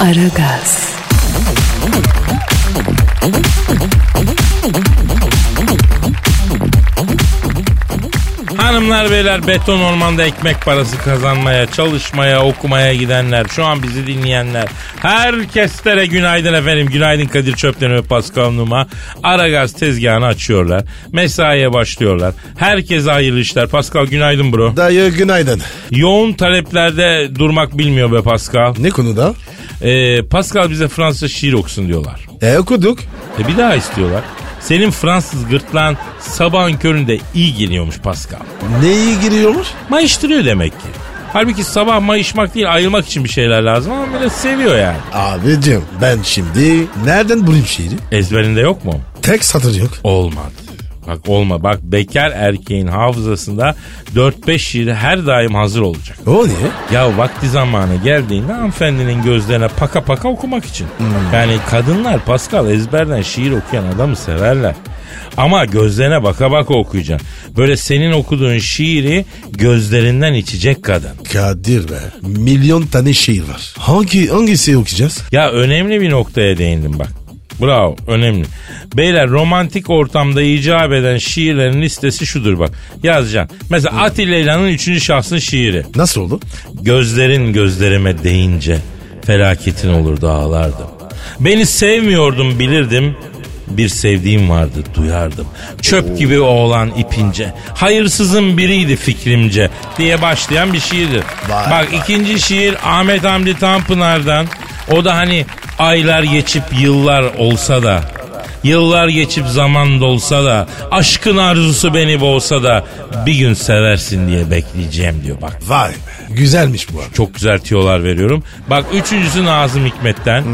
Aragaz, Hanımlar beyler beton ormanda ekmek parası kazanmaya, çalışmaya, okumaya gidenler, şu an bizi dinleyenler. Herkeslere günaydın efendim. Günaydın Kadir Çöpten ve Pascal Numa. Aragaz tezgahını açıyorlar. Mesaiye başlıyorlar. Herkese hayırlı işler. Pascal günaydın bro. Dayı günaydın. Yoğun taleplerde durmak bilmiyor be Pascal. Ne konuda? Ee, Pascal bize Fransızca şiir okusun diyorlar. E okuduk. E bir daha istiyorlar. Senin Fransız gırtlağın sabahın köründe iyi geliyormuş Pascal. Ne iyi giriyormuş? Mayıştırıyor demek ki. Halbuki sabah mayışmak değil ayılmak için bir şeyler lazım ama millet seviyor yani. Abicim ben şimdi nereden bulayım şiiri? Ezberinde yok mu? Tek satır yok. Olmadı. Bak olma bak bekar erkeğin hafızasında 4-5 şiiri her daim hazır olacak. O niye? Ya vakti zamanı geldiğinde hanımefendinin gözlerine paka paka okumak için. Yani kadınlar Pascal ezberden şiir okuyan adamı severler. Ama gözlerine baka baka okuyacaksın. Böyle senin okuduğun şiiri gözlerinden içecek kadın. Kadir be. Milyon tane şiir var. Hangi hangisi okuyacağız? Ya önemli bir noktaya değindim bak. Bravo önemli. Beyler romantik ortamda icap eden şiirlerin listesi şudur bak. Yazacaksın. Mesela Atilla İlhan'ın 3. şahsın şiiri. Nasıl oldu? Gözlerin gözlerime değince felaketin olurdu ağlardım. Beni sevmiyordum bilirdim. Bir sevdiğim vardı duyardım. Çöp gibi oğlan ipince. Hayırsızın biriydi fikrimce diye başlayan bir şiirdir. Vay Bak ikinci şiir Ahmet Hamdi Tanpınar'dan. O da hani aylar geçip yıllar olsa da Yıllar geçip zaman dolsa da aşkın arzusu beni boğsa da bir gün seversin diye bekleyeceğim diyor bak. Vay be. Güzelmiş bu abi. Çok güzel tiyolar veriyorum. Bak üçüncüsü Nazım Hikmet'ten.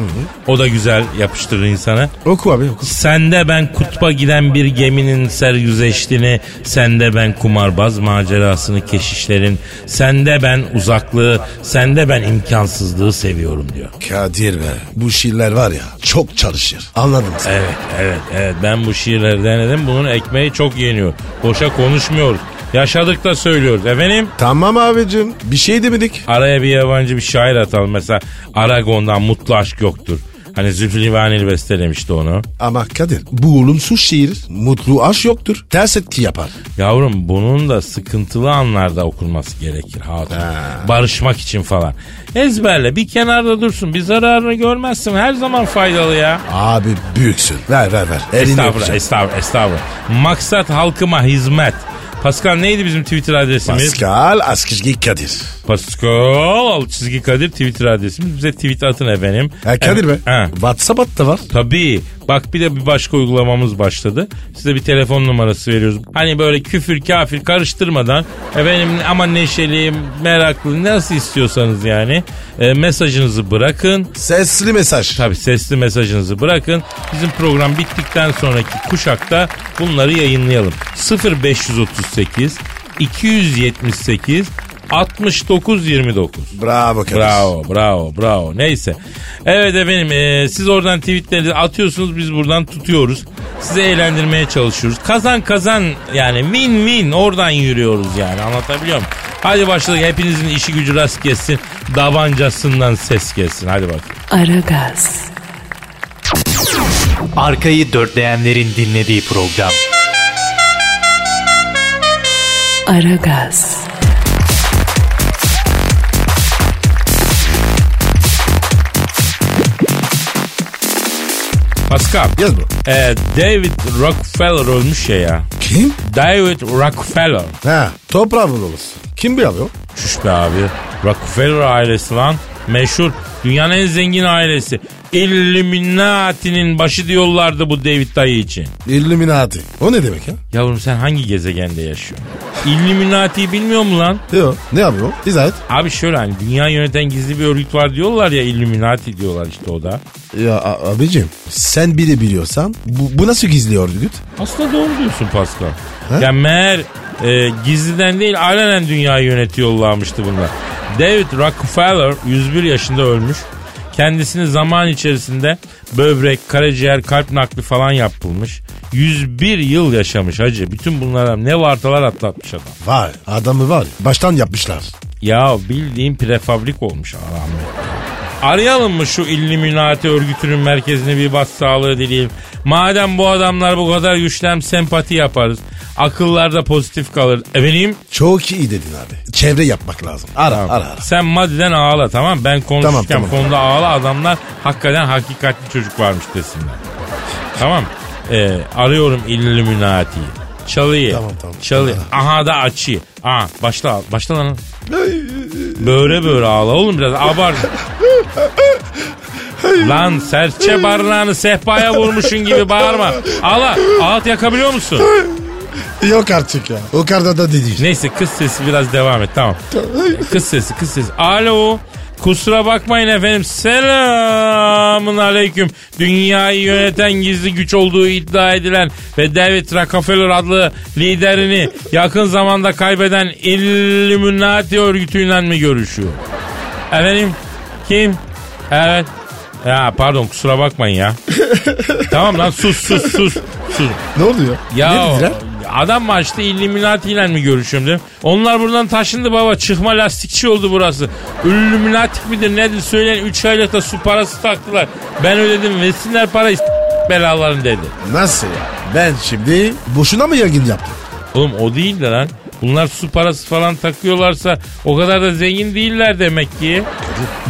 O da güzel yapıştırır insana. Oku abi oku. Sende ben kutba giden bir geminin sergüzeştini, sende ben kumarbaz macerasını keşişlerin, sende ben uzaklığı, sende ben imkansızlığı seviyorum diyor. Kadir be. Bu şiirler var ya çok çalışır. Anladım sen. Evet, evet, evet. Ben bu şiirleri denedim. Bunun ekmeği çok yeniyor. Boşa konuşmuyoruz. Yaşadık da söylüyoruz. Efendim? Tamam abicim. Bir şey demedik. Araya bir yabancı bir şair atalım. Mesela Aragon'dan mutlu aşk yoktur. Hani Zülfü Livaneli bestelemişti onu. Ama Kadir bu olumsuz şiir mutlu aşk yoktur. Ters etki yapar. Yavrum bunun da sıkıntılı anlarda okunması gerekir hatun. Barışmak için falan. Ezberle bir kenarda dursun. Bir zararını görmezsin. Her zaman faydalı ya. Abi büyüksün. Ver ver ver. Elini Estağfurullah, estağfurullah, estağfurullah. Maksat halkıma hizmet. Pascal neydi bizim Twitter adresimiz? Pascal Askizgi Kadir. Pascal çizgi Kadir Twitter adresimiz. Bize tweet atın efendim. Ha, Kadir be. ha. WhatsApp da var. Tabii. Bak bir de bir başka uygulamamız başladı. Size bir telefon numarası veriyoruz. Hani böyle küfür kafir karıştırmadan efendim ama neşeli, meraklı nasıl istiyorsanız yani e, mesajınızı bırakın. Sesli mesaj. Tabii sesli mesajınızı bırakın. Bizim program bittikten sonraki kuşakta bunları yayınlayalım. 0538 278 6929. Bravo Kadir. Bravo, bravo, bravo. Neyse. Evet efendim e, siz oradan tweetlerinizi atıyorsunuz biz buradan tutuyoruz. Sizi eğlendirmeye çalışıyoruz. Kazan kazan yani win win oradan yürüyoruz yani anlatabiliyor muyum? Hadi başlayalım hepinizin işi gücü rast gelsin. Davancasından ses gelsin hadi bakayım. Aragaz, Arkayı dörtleyenlerin dinlediği program. Aragaz, Pascal. Yaz bro. e, David Rockefeller ölmüş ya ya. Kim? David Rockefeller. Ha toprağı buluruz. Kim bir abi o? Şuş be abi. Rockefeller ailesi lan. Meşhur Dünyanın en zengin ailesi. Illuminati'nin başı diyorlardı bu David dayı için. Illuminati. O ne demek ya? Yavrum sen hangi gezegende yaşıyorsun? Illuminati'yi bilmiyor musun lan? Yok. Ne yapıyor? İzah et. Abi şöyle hani dünya yöneten gizli bir örgüt var diyorlar ya Illuminati diyorlar işte o da. Ya a- abicim sen bile biliyorsan bu, bu nasıl gizliyor örgüt? Aslında doğru diyorsun Pascal. He? Ya meğer e, gizliden değil alenen dünyayı yönetiyorlarmıştı bunlar. David Rockefeller 101 yaşında ölmüş. Kendisini zaman içerisinde böbrek, karaciğer, kalp nakli falan yapılmış. 101 yıl yaşamış hacı. Bütün bunlara ne vartalar atlatmış adam. Vay adamı var. Baştan yapmışlar. Ya bildiğin prefabrik olmuş rahmet. Arayalım mı şu Illuminati örgütünün merkezini bir bas sağlığı dileyelim. Madem bu adamlar bu kadar güçlem sempati yaparız. Akıllarda pozitif kalır. Efendim? Çok iyi dedin abi. Çevre yapmak lazım. Ara ara ara. Sen maddeden ağla tamam Ben konuşurken Tamam, tamam. konuda ağla adamlar hakikaten hakikatli çocuk varmış desinler. tamam. Ee, arıyorum Illuminati'yi. Çalıyı. Tamam, tamam. Çalıyı. Aha da açıyı. Aha başla başla lan. Böyle böyle ağla oğlum biraz abart. Lan serçe barınağını sehpaya vurmuşun gibi bağırma. Ağla. Ağıt yakabiliyor musun? Yok artık ya. O kadar da değil. Neyse kız sesi biraz devam et tamam. Kız sesi kız sesi. Alo. Kusura bakmayın efendim. Selamun aleyküm. Dünyayı yöneten gizli güç olduğu iddia edilen ve David Rockefeller adlı liderini yakın zamanda kaybeden Illuminati örgütüyle mi görüşüyor? Efendim kim? Evet. Ya pardon kusura bakmayın ya. tamam lan sus sus sus. sus. Ne oluyor? Ya Ne dediler? Adam maçta Illuminati ile mi görüşüyorum dedim. Onlar buradan taşındı baba çıkma lastikçi oldu burası. Illuminati midir nedir söyleyin 3 aylıkta su parası taktılar. Ben ödedim versinler parayı s- belaların dedi. Nasıl ya? Ben şimdi boşuna mı yangın yaptım? Oğlum o değil de lan. Bunlar su parası falan takıyorlarsa o kadar da zengin değiller demek ki.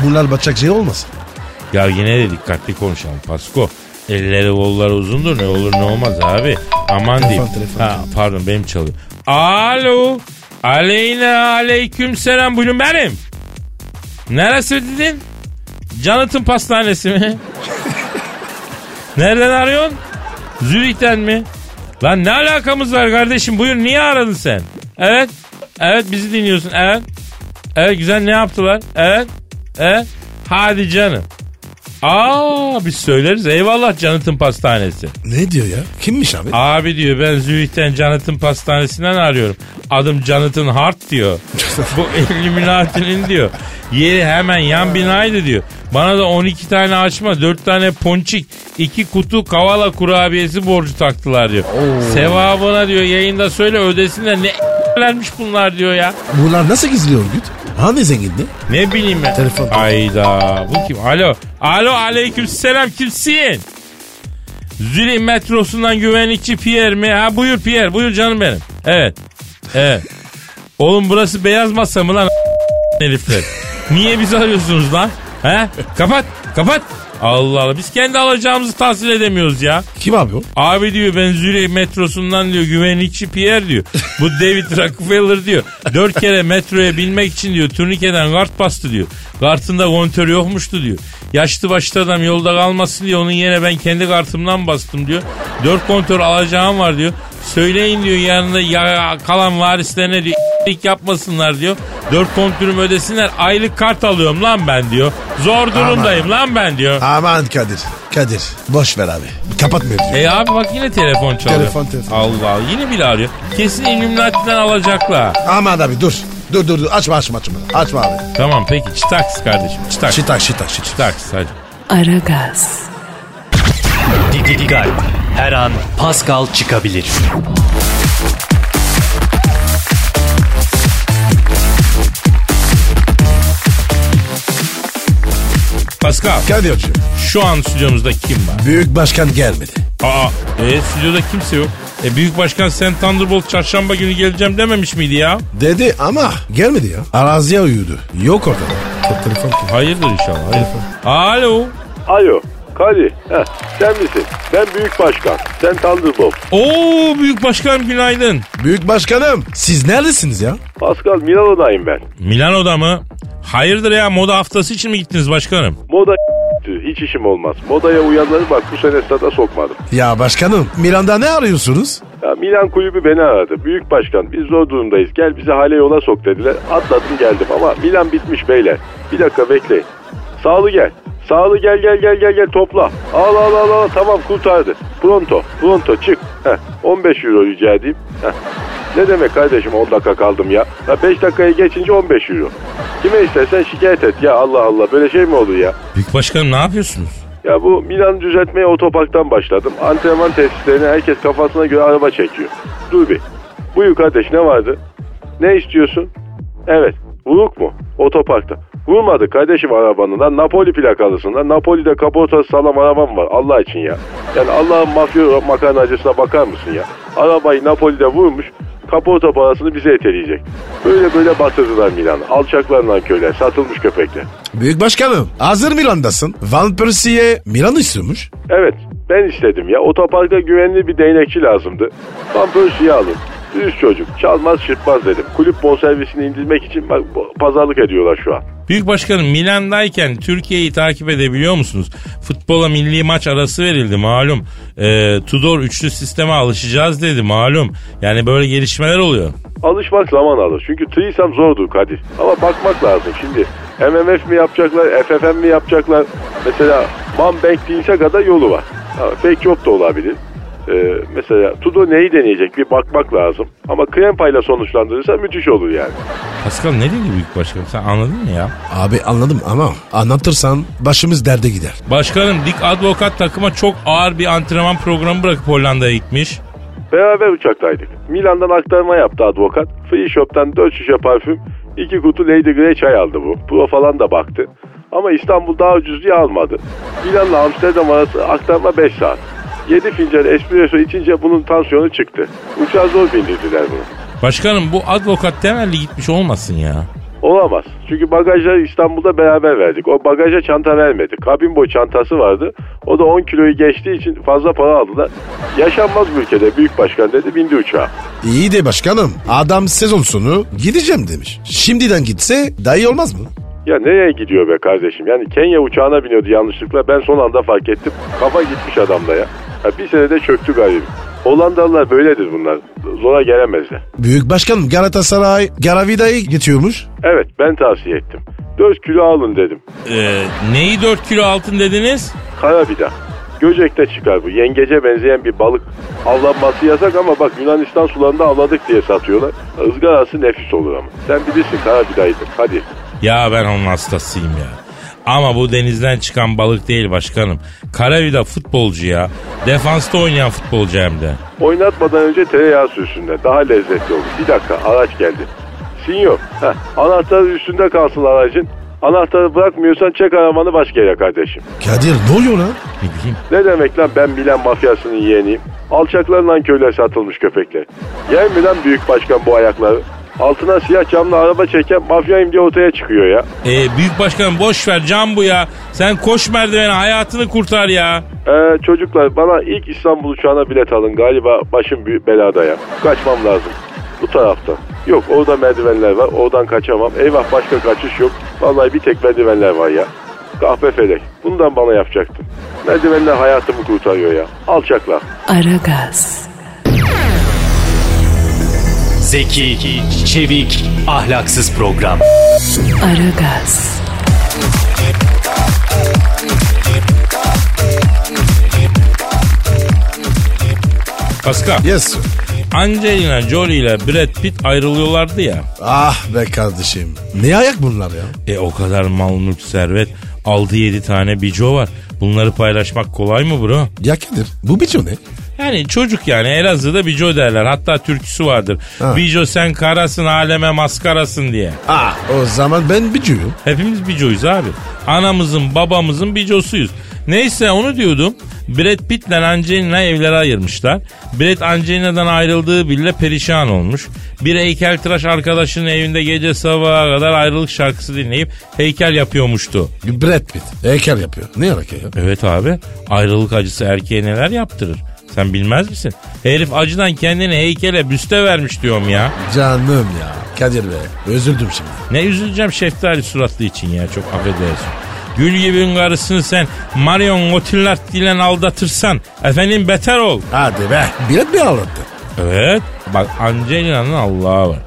Bunlar batacak şey olmasın? Ya yine de dikkatli konuşalım Pasko. Elleri kolları uzundur ne olur ne olmaz abi. Aman diyeyim. telefon, Ha, pardon benim çalıyor. Alo. Aleyna aleyküm selam buyurun benim. Neresi dedin? Jonathan Pastanesi mi? Nereden arıyorsun? Zürih'ten mi? Lan ne alakamız var kardeşim buyur niye aradın sen? Evet. Evet bizi dinliyorsun evet. Evet güzel ne yaptılar? Evet. Evet. Hadi canım. Aa biz söyleriz eyvallah Jonathan Pastanesi. Ne diyor ya? Kimmiş abi? Abi diyor ben Zürih'ten Jonathan Pastanesi'nden arıyorum. Adım Jonathan Hart diyor. Bu Illuminati'nin diyor. Yeri hemen yan binaydı diyor. Bana da 12 tane açma, 4 tane ponçik, 2 kutu kavala kurabiyesi borcu taktılar diyor. Sevabına diyor yayında söyle ödesinler ne vermiş bunlar diyor ya. Bunlar nasıl gizliyor örgüt? Hani zengindi? Ne bileyim ben. Telefon. Ayda bu kim? Alo. Alo aleyküm selam kimsin? Zürih metrosundan güvenlikçi Pierre mi? Ha buyur Pierre buyur canım benim. Evet. Evet. Oğlum burası beyaz masa mı lan herifler? Niye bizi arıyorsunuz lan? He? Kapat kapat. Allah Allah biz kendi alacağımızı tahsil edemiyoruz ya. Kim abi o? Abi diyor ben Zürih metrosundan diyor güvenlikçi Pierre diyor. Bu David Rockefeller diyor. Dört kere metroya binmek için diyor turnikeden kart bastı diyor. Kartında kontör yokmuştu diyor. Yaşlı başlı adam yolda kalmasın diye onun yerine ben kendi kartımdan bastım diyor. Dört kontör alacağım var diyor. Söyleyin diyor yanında ya, kalan varislerine diyor yapmasınlar diyor. Dört kontürüm ödesinler aylık kart alıyorum lan ben diyor. Zor durumdayım lan ben diyor. Aman Kadir. Kadir. Boş ver abi. Kapat mevzuyu. E abi bak yine telefon çalıyor. Telefon, telefon. Allah Allah yine biri arıyor. Kesin Illuminati'den alacaklar. Aman abi dur. Dur dur dur. Açma açma açma. Açma abi. Tamam peki çıtaks kardeşim çıtaks. Şitak şitak şitak. Çıtaks hadi. Aragaz, Dikkat. Her an Pascal çıkabilir. Pascal Kadir'cim. şu an stüdyomuzda kim var? Büyük başkan gelmedi. Aa e, stüdyoda kimse yok. E, Büyük Başkan sen Thunderbolt çarşamba günü geleceğim dememiş miydi ya? Dedi ama gelmedi ya. Araziye uyudu. Yok ortada. Te- Telefon kim? Hayırdır inşallah. Hayır. Alo. Alo. Heh, sen misin? Ben Büyük Başkan. Sen Thunderbolt. Oo Büyük Başkan günaydın. Büyük başkanım. Siz neredesiniz ya? Pascal Milano'dayım ben. Milano'da mı? Hayırdır ya moda haftası için mi gittiniz başkanım? Moda hiç işim olmaz. Modaya uyanları bak bu sene stada sokmadım. Ya başkanım Milan'da ne arıyorsunuz? Ya Milan kulübü beni aradı. Büyük başkan biz zor durumdayız. Gel bizi hale yola sok dediler. Atladım geldim ama Milan bitmiş beyler. Bir dakika bekleyin. Sağlı gel. Sağlı gel gel gel gel gel topla. Al al al al tamam kurtardı. Pronto pronto çık. Heh, 15 euro rica edeyim. Heh. Ne demek kardeşim 10 dakika kaldım ya. ya 5 dakikayı geçince 15 euro. Kime istersen şikayet et ya Allah Allah böyle şey mi olur ya? Büyük başkanım ne yapıyorsunuz? Ya bu Milan düzeltmeye otoparktan başladım. Antrenman tesislerine herkes kafasına göre araba çekiyor. Dur bir. Buyur kardeş ne vardı? Ne istiyorsun? Evet. Vuruk mu? Otoparkta. Vurmadı kardeşim arabanın lan Napoli plakalısın lan. Napoli'de kaportası sağlam arabam var Allah için ya. Yani Allah'ın mafya makarnacısına bakar mısın ya? Arabayı Napoli'de vurmuş kaporta parasını bize eteleyecek. Böyle böyle batırdılar Milan'ı. Alçaklar nankörler, satılmış köpekler. Büyük başkanım hazır Milan'dasın. Van Persie'ye Milan istiyormuş. Evet ben istedim ya. Otoparka güvenli bir değnekçi lazımdı. Van Persie'yi alın. Düz çocuk. Çalmaz çırpmaz dedim. Kulüp bonservisini indirmek için bak, pazarlık ediyorlar şu an. Büyük başkanım Milan'dayken Türkiye'yi takip edebiliyor musunuz? Futbola milli maç arası verildi malum. Ee, Tudor üçlü sisteme alışacağız dedi malum. Yani böyle gelişmeler oluyor. Alışmak zaman alır. Çünkü tıyısam zordur Kadir. Ama bakmak lazım. Şimdi MMF mi yapacaklar, FFM mi yapacaklar? Mesela Bank değilse kadar yolu var. Ha, fake job da olabilir. Ee, mesela Tudo neyi deneyecek bir bakmak lazım. Ama krempayla sonuçlandırırsa müthiş olur yani. Pascal ne dedi büyük başkanım sen anladın mı ya? Abi anladım ama anlatırsan başımız derde gider. Başkanım Dik Advokat takıma çok ağır bir antrenman programı bırakıp Hollanda'ya gitmiş. Beraber uçaktaydık. Milan'dan aktarma yaptı advokat. Free Shop'tan 4 şişe parfüm, 2 kutu Lady Grey çay aldı bu. Pro falan da baktı. Ama İstanbul daha ucuz diye almadı. Milan'la Amsterdam arası aktarma 5 saat. 7 fincan espresso içince bunun tansiyonu çıktı. Uçağa zor bindirdiler bunu. Başkanım bu advokat temelli gitmiş olmasın ya. Olamaz. Çünkü bagajları İstanbul'da beraber verdik. O bagaja çanta vermedi. Kabin boy çantası vardı. O da 10 kiloyu geçtiği için fazla para aldılar. Yaşanmaz bu ülkede büyük başkan dedi bindi uçağa. İyi de başkanım adam sezon sonu gideceğim demiş. Şimdiden gitse daha iyi olmaz mı? Ya nereye gidiyor be kardeşim? Yani Kenya uçağına biniyordu yanlışlıkla. Ben son anda fark ettim. Kafa gitmiş adamda ya. Ya bir senede çöktü galiba. Hollandalılar böyledir bunlar. Zora gelemezler. Büyük başkanım Galatasaray Garavida'yı getiriyormuş. Evet ben tavsiye ettim. 4 kilo alın dedim. Ee, neyi 4 kilo altın dediniz? Karabida. Göcek'te çıkar bu. Yengece benzeyen bir balık. Avlanması yasak ama bak Yunanistan sularında avladık diye satıyorlar. Izgarası nefis olur ama. Sen bilirsin Karabida'ydı. Hadi. Ya ben onun hastasıyım ya. Ama bu denizden çıkan balık değil başkanım. Karavida futbolcu ya. Defansta oynayan futbolcu hem de. Oynatmadan önce tereyağı sürsünler. Daha lezzetli olur. Bir dakika araç geldi. Sinyor. Heh, anahtarı üstünde kalsın aracın. Anahtarı bırakmıyorsan çek arabanı başka yere kardeşim. Kadir ne oluyor lan? Ne bileyim. Ne demek lan ben Milan mafyasının yeğeniyim. Alçaklarla köyler satılmış köpekler. Yer mi lan büyük başkan bu ayakları? Altına siyah camlı araba çeken mafyayım diye ortaya çıkıyor ya. Ee, büyük başkanım boş ver can bu ya. Sen koş merdivene hayatını kurtar ya. Ee, çocuklar bana ilk İstanbul uçağına bilet alın. Galiba başım büyük belada ya. Kaçmam lazım. Bu taraftan. Yok orada merdivenler var. Oradan kaçamam. Eyvah başka kaçış yok. Vallahi bir tek merdivenler var ya. Kahpe felek. Bundan bana yapacaktın. Merdivenler hayatımı kurtarıyor ya. Alçaklar. Aragaz, Zeki, çevik, ahlaksız program. Aragaz, Pascal. Yes. sir. Angelina Jolie ile Brad Pitt ayrılıyorlardı ya. Ah be kardeşim. Ne ayak bunlar ya? E o kadar mal mülk servet. 6-7 tane bico var. Bunları paylaşmak kolay mı bro? Ya Kadir bu biço ne? Yani çocuk yani Elazığ'da bico derler. Hatta türküsü vardır. Ha. Bico sen karasın aleme maskarasın diye. Ah o zaman ben bicuyum. Hepimiz bicoyuz abi. Anamızın babamızın bicosuyuz. Neyse onu diyordum. Brad Pitt ile Angelina evlere ayırmışlar. Brad Angelina'dan ayrıldığı bile perişan olmuş. Bir heykeltıraş arkadaşının evinde gece sabaha kadar ayrılık şarkısı dinleyip heykel yapıyormuştu. Brad Pitt heykel yapıyor. Ne alaka ya? Evet abi ayrılık acısı erkeğe neler yaptırır? Sen bilmez misin? Herif acıdan kendini heykele büste vermiş diyorum ya. Canım ya. Kadir be. Üzüldüm şimdi. Ne üzüleceğim şeftali suratlı için ya çok affedersin. Gül gibi karısını sen Marion Cotillard ile aldatırsan efendim beter ol. Hadi be. Bilet mi ağlattı? Evet bak Angelina'nın Allah'ı var.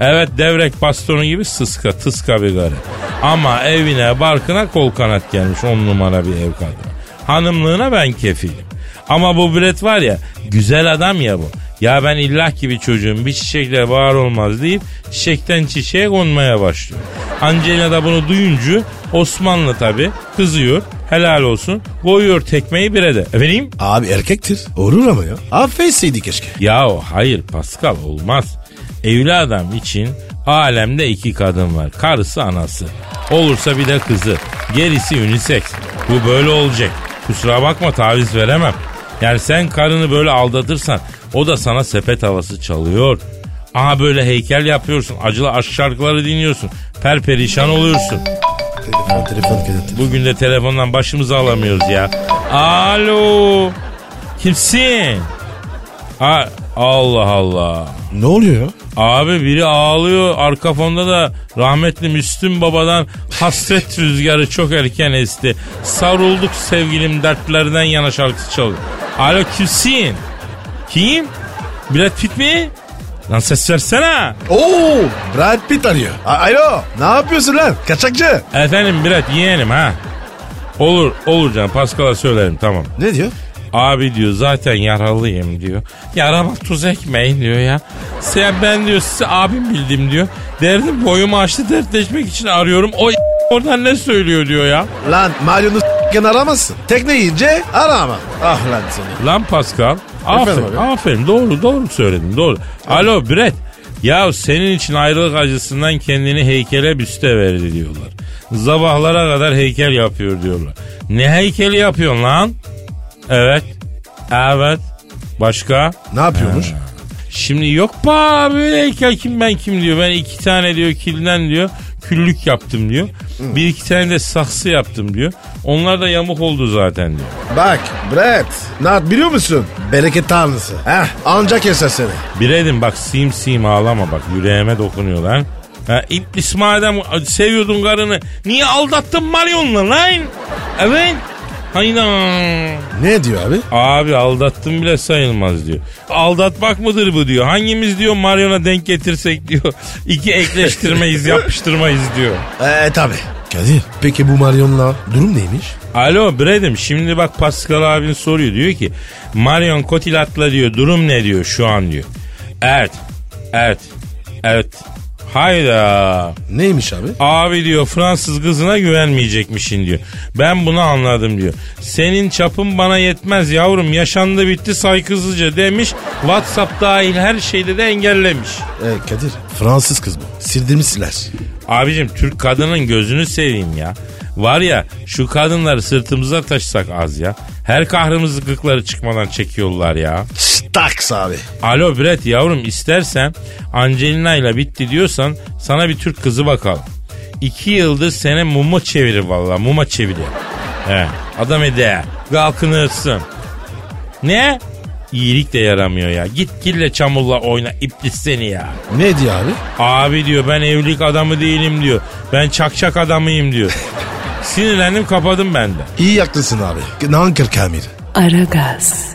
Evet devrek bastonu gibi sıska tıska bir karı. Ama evine barkına kol kanat gelmiş on numara bir ev kadını. Hanımlığına ben kefilim. Ama bu bilet var ya güzel adam ya bu. Ya ben illah gibi çocuğum bir çiçekle var olmaz deyip çiçekten çiçeğe konmaya başlıyor. Angelina da bunu duyunca Osmanlı tabi kızıyor helal olsun koyuyor tekmeyi bire de. Efendim? Abi erkektir. Olur ama ya. Affetseydi keşke. Ya hayır Pascal olmaz. Evli adam için alemde iki kadın var. Karısı anası. Olursa bir de kızı. Gerisi unisex. Bu böyle olacak. Kusura bakma taviz veremem. Yani sen karını böyle aldatırsan o da sana sepet havası çalıyor. Aha böyle heykel yapıyorsun. Acılı aşk şarkıları dinliyorsun. Perperişan oluyorsun. Telefon telefon Kadir. Bugün de telefondan başımızı alamıyoruz ya. Alo. Kimsin? Ha, Allah Allah. Ne oluyor ya? Abi biri ağlıyor. Arka fonda da rahmetli Müslüm Baba'dan hasret rüzgarı çok erken esti. Savrulduk sevgilim dertlerden yana şarkısı çalıyor. Alo kimsin? Kim? Brad Pitt mi? Lan ses versene. Oo, Brad Pitt arıyor. A- Alo, ne yapıyorsun lan? Kaçakçı. Efendim Brad yeğenim ha. Olur olur canım Pascal'a söylerim tamam. Ne diyor? Abi diyor zaten yaralıyım diyor. Yarama tuz ekmeyin diyor ya. Sen ben diyor size abim bildim diyor. Derdim boyumu açtı dertleşmek için arıyorum. O oradan ne söylüyor diyor ya. Lan Marion'u s**ken aramazsın. Tekne yiyince arama. Ah lan seni. Lan Pascal. Efendim Aferin, abi? aferin doğru doğru söyledin doğru. Alo Brett. Ya senin için ayrılık acısından kendini heykele büste verdi diyorlar. Sabahlara kadar heykel yapıyor diyorlar. Ne heykeli yapıyorsun lan? Evet. Evet. Başka? Ne yapıyormuş? Şimdi yok be abi heykel kim ben kim diyor. Ben iki tane diyor kilden diyor küllük yaptım diyor. Bir iki tane de saksı yaptım diyor. Onlar da yamuk oldu zaten diyor. Bak Brad, ne biliyor musun? Bereket tanrısı. Heh, ancak keser seni. Biredim bak sim sim ağlama bak yüreğime dokunuyor lan. Ha, İblis madem seviyordun karını niye aldattın Marion'la lan? Evet. Hayda. Ne diyor abi? Abi aldattım bile sayılmaz diyor. Aldatmak mıdır bu diyor. Hangimiz diyor Marion'a denk getirsek diyor. İki ekleştirmeyiz yapıştırmayız diyor. Eee tabi. Kadir, peki bu Marion'la durum neymiş? Alo Brad'im şimdi bak Pascal abin soruyor diyor ki Marion Cotillard'la diyor durum ne diyor şu an diyor. Evet evet evet hayda Neymiş abi? abi diyor Fransız kızına güvenmeyecekmişin diyor. Ben bunu anladım diyor. Senin çapın bana yetmez yavrum yaşandı bitti saygısızca demiş. Whatsapp dahil her şeyde de engellemiş. E Kadir, Fransız kız bu. Sildirmişler. Abicim Türk kadının gözünü seveyim ya. Var ya şu kadınları sırtımıza taşısak az ya. Her kahrımızı gıkları çıkmadan çekiyorlar ya. Staks abi. Alo Brett yavrum istersen Angelina ile bitti diyorsan sana bir Türk kızı bakalım. İki yıldır sene muma çevirir valla muma çevirir. He, adam ede kalkınırsın. Ne? İyilik de yaramıyor ya. Git kille çamurla oyna iblis seni ya. Ne diyor abi? Abi diyor ben evlilik adamı değilim diyor. Ben çakçak adamıyım diyor. Sinirlendim kapadım ben de. İyi yaklısın abi. Nankır Kamil. Aragaz,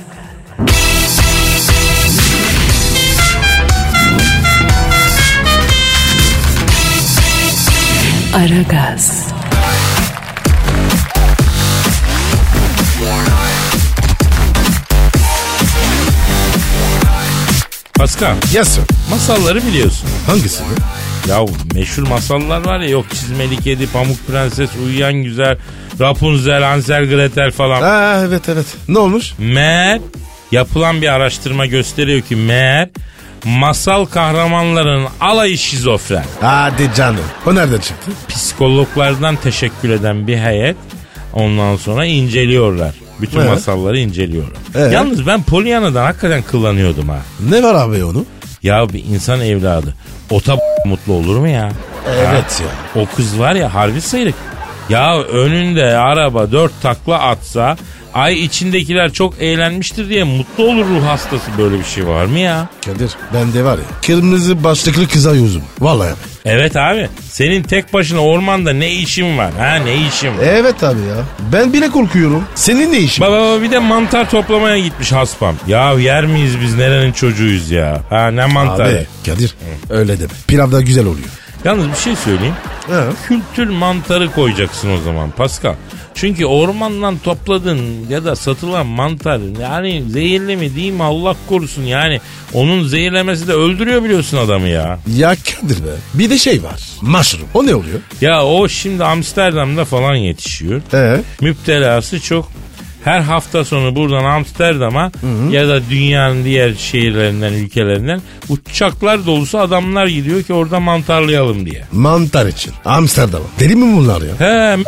Aragaz, Pascal Yes sir. masalları biliyorsun. Hangisi bu? Ya meşhur masallar var ya yok çizmeli kedi, pamuk prenses, uyuyan güzel, Rapunzel, Hansel, Gretel falan. Ha evet evet. Ne olmuş? Meğer yapılan bir araştırma gösteriyor ki meğer masal kahramanlarının alayı şizofren. Hadi canım. O nereden çıktı? Psikologlardan teşekkür eden bir heyet ondan sonra inceliyorlar. Bütün Evet. masalları inceliyorlar. Evet. Yalnız ben Pollyanna'dan hakikaten kullanıyordum ha. Ne var abi onu? Ya bir insan evladı ota mutlu olur mu ya? Evet ya. O kız var ya harbi sıyrık. Ya önünde araba dört takla atsa Ay içindekiler çok eğlenmiştir diye mutlu olur ruh hastası böyle bir şey var mı ya? Kadir bende var ya kırmızı başlıklı kıza yüzüm. Vallahi abi. Evet abi senin tek başına ormanda ne işin var ha ne işin var? Evet abi ya. Ben bile korkuyorum. Senin ne işin? Baba bir de mantar toplamaya gitmiş haspam. Ya yer miyiz biz nerenin çocuğuyuz ya? Ha ne mantarı? Abi Kadir öyle deme. Pilav da güzel oluyor. Yalnız bir şey söyleyeyim. Ha. Kültür mantarı koyacaksın o zaman Pascal. Çünkü ormandan topladığın ya da satılan mantar yani zehirli mi değil mi Allah korusun yani onun zehirlemesi de öldürüyor biliyorsun adamı ya. Ya Kadir be. Bir de şey var. Mushroom. O ne oluyor? Ya o şimdi Amsterdam'da falan yetişiyor. Ee? Müptelası çok. Her hafta sonu buradan Amsterdam'a ya da dünyanın diğer şehirlerinden, ülkelerinden uçaklar dolusu adamlar gidiyor ki orada mantarlayalım diye. Mantar için. Amsterdam. Deli mi bunlar ya? He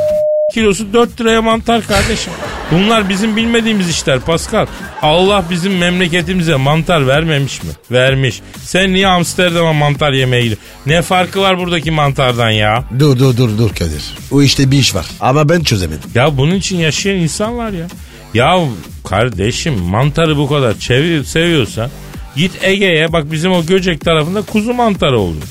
kilosu 4 liraya mantar kardeşim. Bunlar bizim bilmediğimiz işler Pascal. Allah bizim memleketimize mantar vermemiş mi? Vermiş. Sen niye Amsterdam'a mantar yemeye gidiyorsun? Ne farkı var buradaki mantardan ya? Dur dur dur dur Kadir. O işte bir iş var. Ama ben çözemedim. Ya bunun için yaşayan insan var ya. Ya kardeşim mantarı bu kadar çevir, seviyorsan git Ege'ye bak bizim o Göcek tarafında kuzu mantarı olur.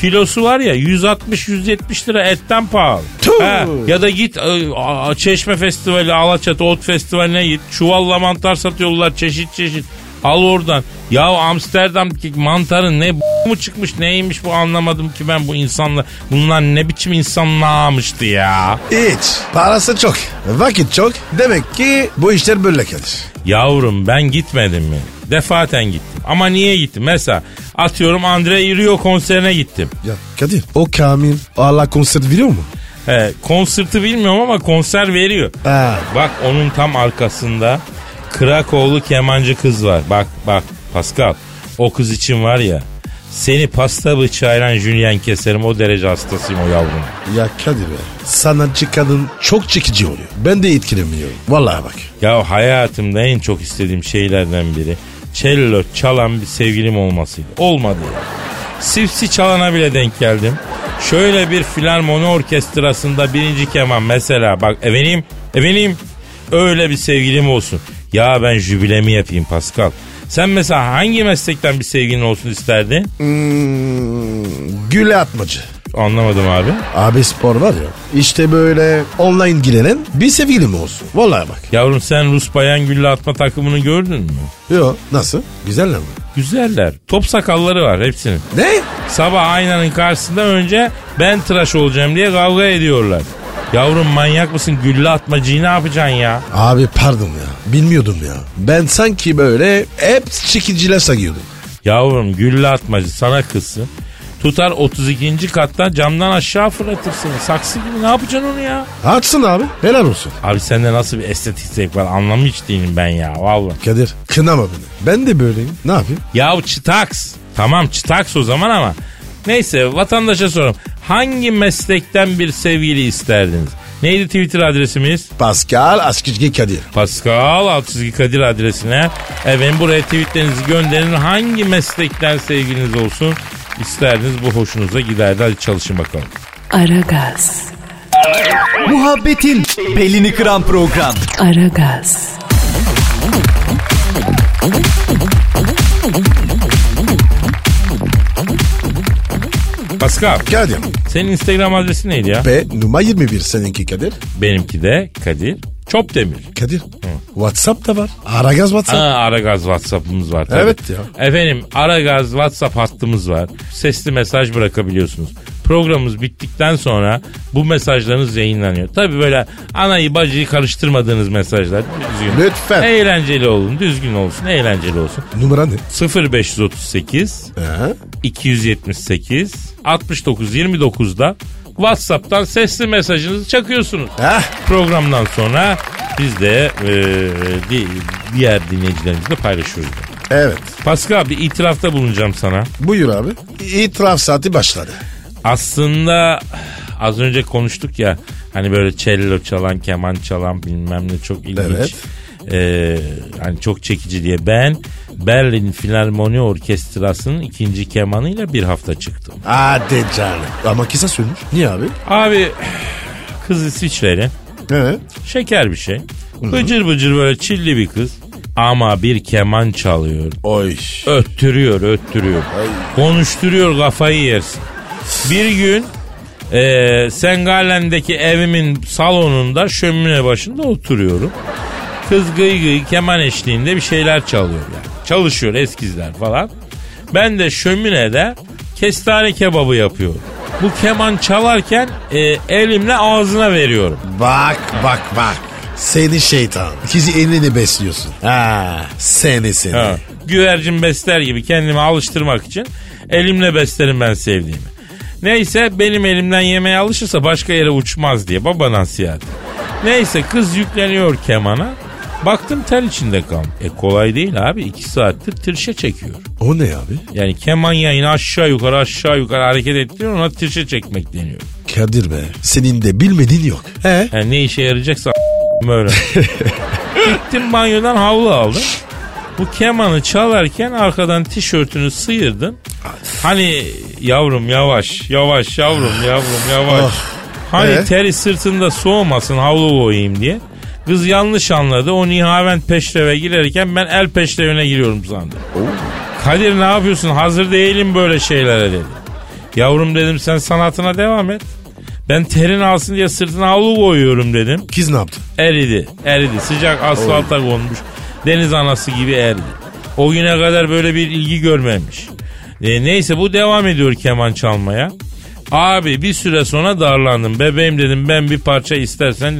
Kilosu var ya 160-170 lira etten pahalı. Ha, ya da git e, Çeşme Festivali, Alaçatı Ot Festivali'ne git. Çuvalla mantar satıyorlar çeşit çeşit. Al oradan. Ya Amsterdam'daki mantarın ne mu çıkmış neymiş bu anlamadım ki ben bu insanla. Bunlar ne biçim insanlarmıştı ya. Hiç. Parası çok. Vakit çok. Demek ki bu işler böyle Kadir. Yavrum ben gitmedim mi? Defaten gittim. Ama niye gittim? Mesela atıyorum Andre Rio konserine gittim. Ya Kadir o Kamil Allah konser veriyor mu? He, konserti bilmiyorum ama konser veriyor. Ha. Bak onun tam arkasında Krakowlu kemancı kız var. Bak bak Pascal o kız için var ya seni pasta bıçağıyla Julien keserim o derece hastasıyım o yavrum. Ya Kadir be. Sanatçı kadın çok çekici oluyor. Ben de etkilemiyorum. Vallahi bak. Ya hayatımda en çok istediğim şeylerden biri cello çalan bir sevgilim olmasıydı. Olmadı. Sifsi çalana bile denk geldim. Şöyle bir filarmoni orkestrasında birinci keman mesela bak efendim efendim öyle bir sevgilim olsun. Ya ben jübilemi yapayım Pascal. Sen mesela hangi meslekten bir sevgilin olsun isterdin? Hmm, güle atmacı. Anlamadım abi. Abi spor var ya. İşte böyle online girenen bir sevgilim olsun. Vallahi bak. Yavrum sen Rus bayan gülle atma takımını gördün mü? Yo nasıl? Güzel mi? Güzeller. Top sakalları var hepsinin. Ne? Sabah aynanın karşısında önce ben tıraş olacağım diye kavga ediyorlar. Yavrum manyak mısın? Gülle atmacıyı ne yapacaksın ya? Abi pardon ya. Bilmiyordum ya. Ben sanki böyle hep çekiciler sayıyordum. Yavrum gülle atmacı sana kızsın. Tutar 32. kattan camdan aşağı fırlatır seni. Saksı gibi ne yapacaksın onu ya? Açsın abi. Helal olsun. Abi sende nasıl bir estetik zevk var anlamış değilim ben ya vallahi. Kadir kınama beni. Ben de böyleyim. Ne yapayım? Yahu çıtaks. Tamam çıtaks o zaman ama. Neyse vatandaşa soralım. Hangi meslekten bir sevgili isterdiniz? Neydi Twitter adresimiz? Pascal Askizgi Kadir. Pascal Altçizgi Kadir adresine. Efendim buraya tweetlerinizi gönderin. Hangi meslekten sevgiliniz olsun isterdiniz bu hoşunuza giderdi. Hadi çalışın bakalım. Aragaz, Muhabbetin belini kıran program. Aragaz, Pascal Kadir. senin Instagram adresin neydi ya? Ve numara 21 seninki Kadir. Benimki de Kadir Çopdemir. Kadir. WhatsApp da var. Aragaz WhatsApp. Aa, Aragaz WhatsApp'ımız var. tabii. Evet ya. Efendim Aragaz WhatsApp hattımız var. Sesli mesaj bırakabiliyorsunuz. Programımız bittikten sonra bu mesajlarınız yayınlanıyor. Tabi böyle anayı bacıyı karıştırmadığınız mesajlar. Düzgün. Lütfen. Eğlenceli olun, düzgün olsun, eğlenceli olsun. Numara ne? 0538 Ha? 278 69 29'da WhatsApp'tan sesli mesajınızı çakıyorsunuz. Ha? Programdan sonra biz de e, di- diğer dinleyicilerimizle paylaşıyoruz. Evet. Pascal bir itirafta bulunacağım sana. Buyur abi. İtiraf saati başladı. Aslında az önce konuştuk ya hani böyle cello çalan, keman çalan bilmem ne çok ilginç. Evet. Ee, hani çok çekici diye ben Berlin Filarmoni Orkestrası'nın ikinci kemanıyla bir hafta çıktım. Hadi canım. Ama kısa sürmüş. Niye abi? Abi kız İsviçreli He. şeker bir şey. Bıcır bıcır böyle çilli bir kız. Ama bir keman çalıyor. Oy. Öttürüyor, öttürüyor. Konuşturuyor kafayı yersin. Bir gün e, Sengalen'deki evimin salonunda şömine başında oturuyorum. Kız gıy gıy keman eşliğinde bir şeyler çalıyor yani. Çalışıyor eskizler falan. Ben de şöminede kestane kebabı yapıyorum. Bu keman çalarken e, elimle ağzına veriyorum. Bak bak bak. Seni şeytan. İkisi elini besliyorsun. Ha, seni seni. Ha, güvercin besler gibi kendimi alıştırmak için elimle beslerim ben sevdiğimi. Neyse benim elimden yemeye alışırsa başka yere uçmaz diye baba nasihat. Neyse kız yükleniyor kemana. Baktım tel içinde kalmış. E kolay değil abi. iki saattir tırşe çekiyor. O ne abi? Yani keman yayını aşağı yukarı aşağı yukarı hareket ettiriyor ona tırşe çekmek deniyor. Kadir be. Senin de bilmediğin yok. He? Yani ne işe yarayacaksa böyle. Gittim banyodan havlu aldım. Bu kemanı çalarken arkadan tişörtünü sıyırdım. Hani yavrum yavaş yavaş yavrum yavrum yavaş. Oh. Hani Ee? teri sırtında soğumasın havlu koyayım diye. Kız yanlış anladı. O nihavent peşreve girerken ben el peşrevine giriyorum sandım. Kadir ne yapıyorsun? Hazır değilim böyle şeylere dedi. Yavrum dedim sen sanatına devam et. Ben terin alsın diye sırtına havlu koyuyorum dedim. Kız ne yaptı? Eridi, eridi. Sıcak asfalta konmuş. Deniz anası gibi eridi. O güne kadar böyle bir ilgi görmemiş. E, neyse bu devam ediyor keman çalmaya. Abi bir süre sonra darlandım. Bebeğim dedim ben bir parça istersen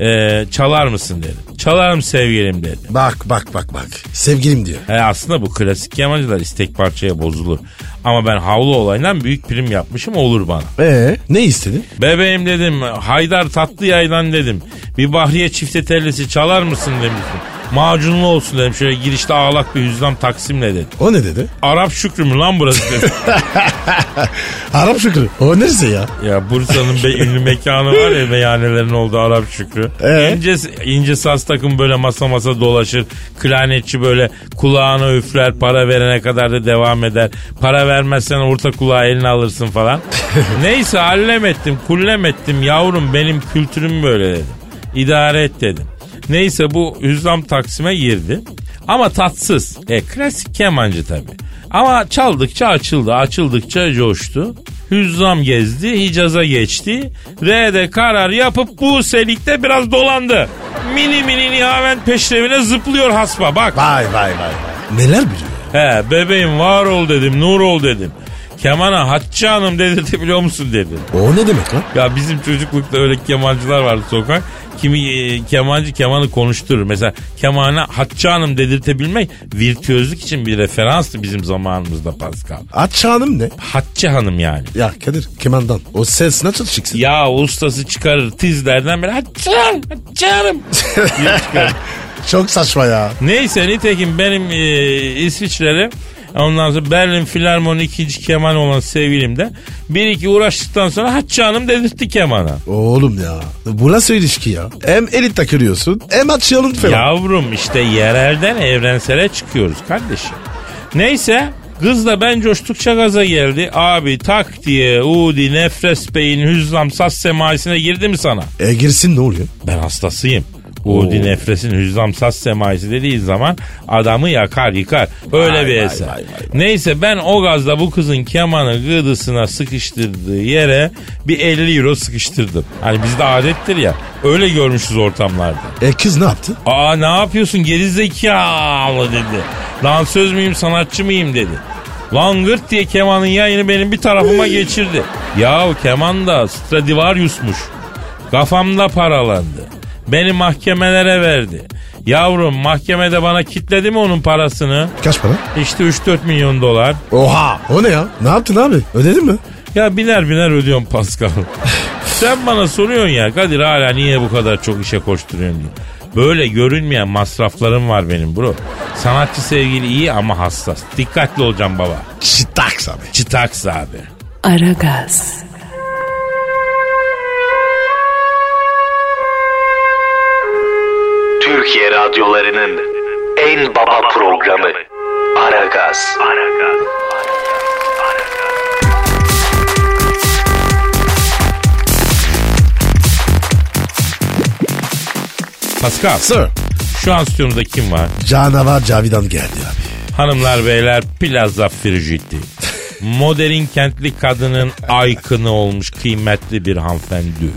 e, çalar mısın dedim. Çalarım sevgilim dedi. Bak bak bak bak. Sevgilim diyor. He aslında bu klasik kemancılar istek parçaya bozulur. Ama ben havlu olayından büyük prim yapmışım olur bana. Ee, ne istedin? Bebeğim dedim Haydar tatlı yaylan dedim. Bir Bahriye çifte tellisi çalar mısın demiştim. Macunlu olsun dedim şöyle girişte ağlak bir hüzzam taksimle dedim. O ne dedi? Arap Şükrü mü lan burası dedim. Arap Şükrü. O neresi ya? ya Bursa'nın be, ünlü mekanı var ya meyhanelerin olduğu Arap Şükrü. Ee? İnce, ince saz takım böyle masa masa dolaşır. Klarnetçi böyle kulağına üfler para verene kadar da devam eder. Para vermezsen orta kulağı eline alırsın falan. Neyse hallem ettim kullem ettim yavrum benim kültürüm böyle dedim. İdare et dedim. Neyse bu Hüzzam Taksim'e girdi. Ama tatsız. E klasik kemancı tabii. Ama çaldıkça açıldı, açıldıkça coştu. Hüzzam gezdi, Hicaz'a geçti. R'de karar yapıp bu selikte biraz dolandı. Mini mini nihavent peşrevine zıplıyor hasba bak. Vay vay vay vay. Neler biliyor? He bebeğim var ol dedim, nur ol dedim. Kemana Hatice Hanım dedirtebiliyor musun dedi. O ne demek lan? Ya bizim çocuklukta öyle kemancılar vardı sokak. Kimi e, kemancı kemanı konuşturur. Mesela kemana Hatice Hanım dedirtebilmek virtüözlük için bir referanstı bizim zamanımızda Pascal. Atça hanım ne? Hatice Hanım yani. Ya Kadir kemandan. O ses nasıl çıksın? Ya ustası çıkarır tizlerden böyle Hanım, Hatice Hanım diye çıkarır. Çok saçma ya. Neyse nitekim benim e, İsviçreli ondan sonra Berlin Filarmoni ikinci keman olan sevgilim de bir iki uğraştıktan sonra Hatice Hanım dedirtti kemana. Oğlum ya. Bu nasıl ilişki ya? Hem elit takılıyorsun hem atçıyalın falan. Yavrum işte yerelden evrensele çıkıyoruz kardeşim. Neyse kız da ben coştukça gaza geldi. Abi tak diye Udi Nefres Bey'in hüzzam saz semaisine girdi mi sana? E girsin ne oluyor? Ben hastasıyım. Udi Nefres'in hüzzam saz semaisi dediği zaman adamı yakar yıkar. Öyle Vay, bir vay, eser. vay. Neyse ben o gazda bu kızın kemanı gıdısına sıkıştırdığı yere bir 50 euro sıkıştırdım. Hani bizde adettir ya. Öyle görmüşüz ortamlarda. E kız ne yaptı? Aa ne yapıyorsun gerizekalı dedi. Dansöz müyüm sanatçı mıyım dedi. Lan gırt diye kemanın yayını benim bir tarafıma geçirdi. Yahu keman da Stradivarius'muş. Kafamda paralandı. Beni mahkemelere verdi. Yavrum mahkemede bana kitledi mi onun parasını? Kaç para? İşte 3-4 milyon dolar. Oha o ne ya? Ne yaptın abi? Ödedin mi? Ya biner biner ödüyorum Pascal. Sen bana soruyorsun ya Kadir hala niye bu kadar çok işe koşturuyorsun diye. Böyle görünmeyen masraflarım var benim bro. Sanatçı sevgili iyi ama hassas. Dikkatli olacağım baba. Çıtaks abi. Çıtaks abi. Aragaz, Türkiye radyolarının en baba programı Aragaz. Pascal Sir. şu an stüdyomuzda kim var? Canavar Cavidan geldi abi. Hanımlar beyler Plaza Frigidi. Modern kentli kadının aykını olmuş kıymetli bir hanımefendi.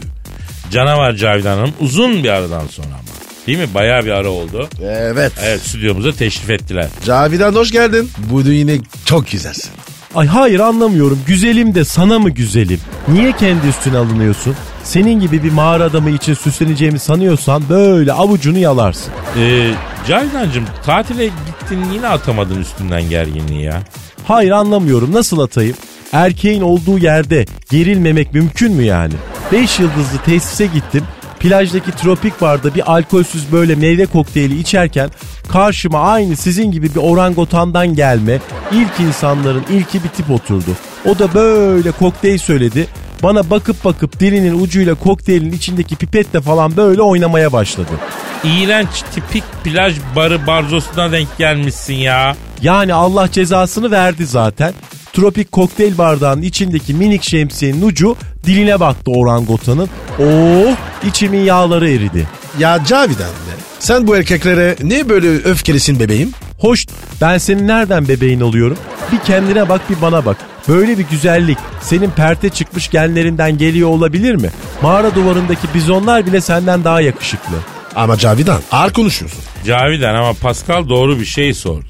Canavar Cavidan Hanım uzun bir aradan sonra. Değil mi? Bayağı bir ara oldu. Evet. Evet stüdyomuza teşrif ettiler. Cavidan hoş geldin. Bu yine çok güzelsin. Ay hayır anlamıyorum. Güzelim de sana mı güzelim? Niye kendi üstüne alınıyorsun? Senin gibi bir mağara adamı için süsleneceğimi sanıyorsan böyle avucunu yalarsın. Ee, Cavidan'cığım tatile gittin yine atamadın üstünden gerginliği ya. Hayır anlamıyorum. Nasıl atayım? Erkeğin olduğu yerde gerilmemek mümkün mü yani? 5 yıldızlı tesise gittim. Plajdaki tropik barda bir alkolsüz böyle meyve kokteyli içerken karşıma aynı sizin gibi bir orangotandan gelme ilk insanların ilki bir tip oturdu. O da böyle kokteyl söyledi. Bana bakıp bakıp dilinin ucuyla kokteylin içindeki pipetle falan böyle oynamaya başladı. İğrenç tipik plaj barı barzosuna denk gelmişsin ya. Yani Allah cezasını verdi zaten. Tropik kokteyl bardağının içindeki minik şemsiyenin ucu diline baktı orangotanın. Oh içimin yağları eridi. Ya Cavidan be. Sen bu erkeklere niye böyle öfkelisin bebeğim? Hoş ben senin nereden bebeğin oluyorum? Bir kendine bak bir bana bak. Böyle bir güzellik senin perte çıkmış genlerinden geliyor olabilir mi? Mağara duvarındaki bizonlar bile senden daha yakışıklı. Ama Cavidan ağır konuşuyorsun. Cavidan ama Pascal doğru bir şey sordu.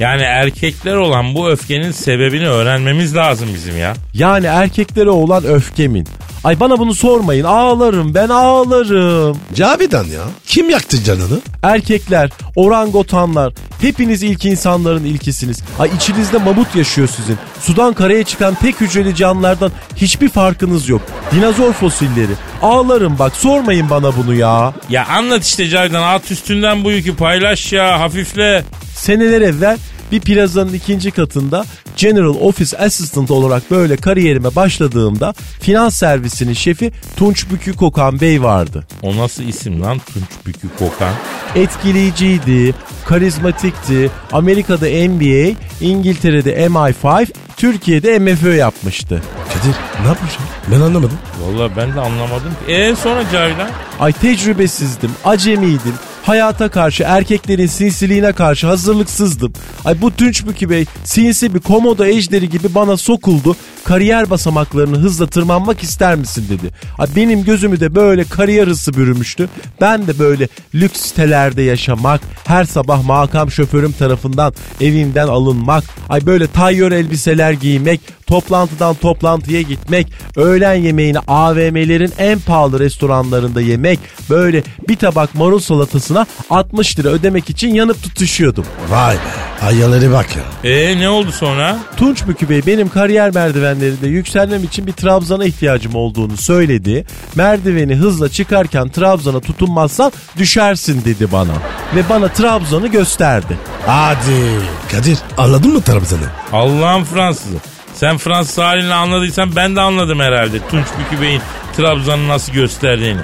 Yani erkekler olan bu öfkenin sebebini öğrenmemiz lazım bizim ya. Yani erkeklere olan öfkemin. Ay bana bunu sormayın ağlarım ben ağlarım. Cavidan ya. Kim yaktı canını? Erkekler, orangotanlar, hepiniz ilk insanların ilkisiniz. Ay içinizde mamut yaşıyor sizin. Sudan karaya çıkan tek hücreli canlılardan hiçbir farkınız yok. Dinozor fosilleri. Ağlarım bak sormayın bana bunu ya. Ya anlat işte Cavidan at üstünden bu yükü paylaş ya hafifle. Seneler evvel bir plazanın ikinci katında General Office Assistant olarak böyle kariyerime başladığımda finans servisinin şefi Tunç Bükü Kokan Bey vardı. O nasıl isim lan Tunç Bükü Kokan? Etkileyiciydi, karizmatikti, Amerika'da NBA, İngiltere'de MI5, Türkiye'de MFÖ yapmıştı. Kadir ne yapmış ya? Ben anlamadım. Vallahi ben de anlamadım. E sonra Cavidan? Ay tecrübesizdim, acemiydim. Hayata karşı, erkeklerin sinsiliğine karşı hazırlıksızdım. Ay bu Tunçbükü Bey sinsi bir komodo ejderi gibi bana sokuldu. Kariyer basamaklarını hızla tırmanmak ister misin dedi. Benim gözümü de böyle kariyer hırsı bürümüştü. Ben de böyle lüks sitelerde yaşamak, her sabah makam şoförüm tarafından evimden alınmak, ay böyle tayyör elbiseler giymek, toplantıdan toplantıya gitmek, öğlen yemeğini AVM'lerin en pahalı restoranlarında yemek, böyle bir tabak marul salatasına 60 lira ödemek için yanıp tutuşuyordum. Vay be. Ayyaları bak ya. E ne oldu sonra? Tunç Bükü Bey benim kariyer merdivenlerinde yükselmem için bir trabzana ihtiyacım olduğunu söyledi. Merdiveni hızla çıkarken trabzana tutunmazsan düşersin dedi bana. Ve bana trabzanı gösterdi. Hadi. Kadir anladın mı Trabzan'ı? Allah'ın Fransızı. Sen Fransız halini anladıysan ben de anladım herhalde. Tunç Bükü Bey'in Trabzon'u nasıl gösterdiğini.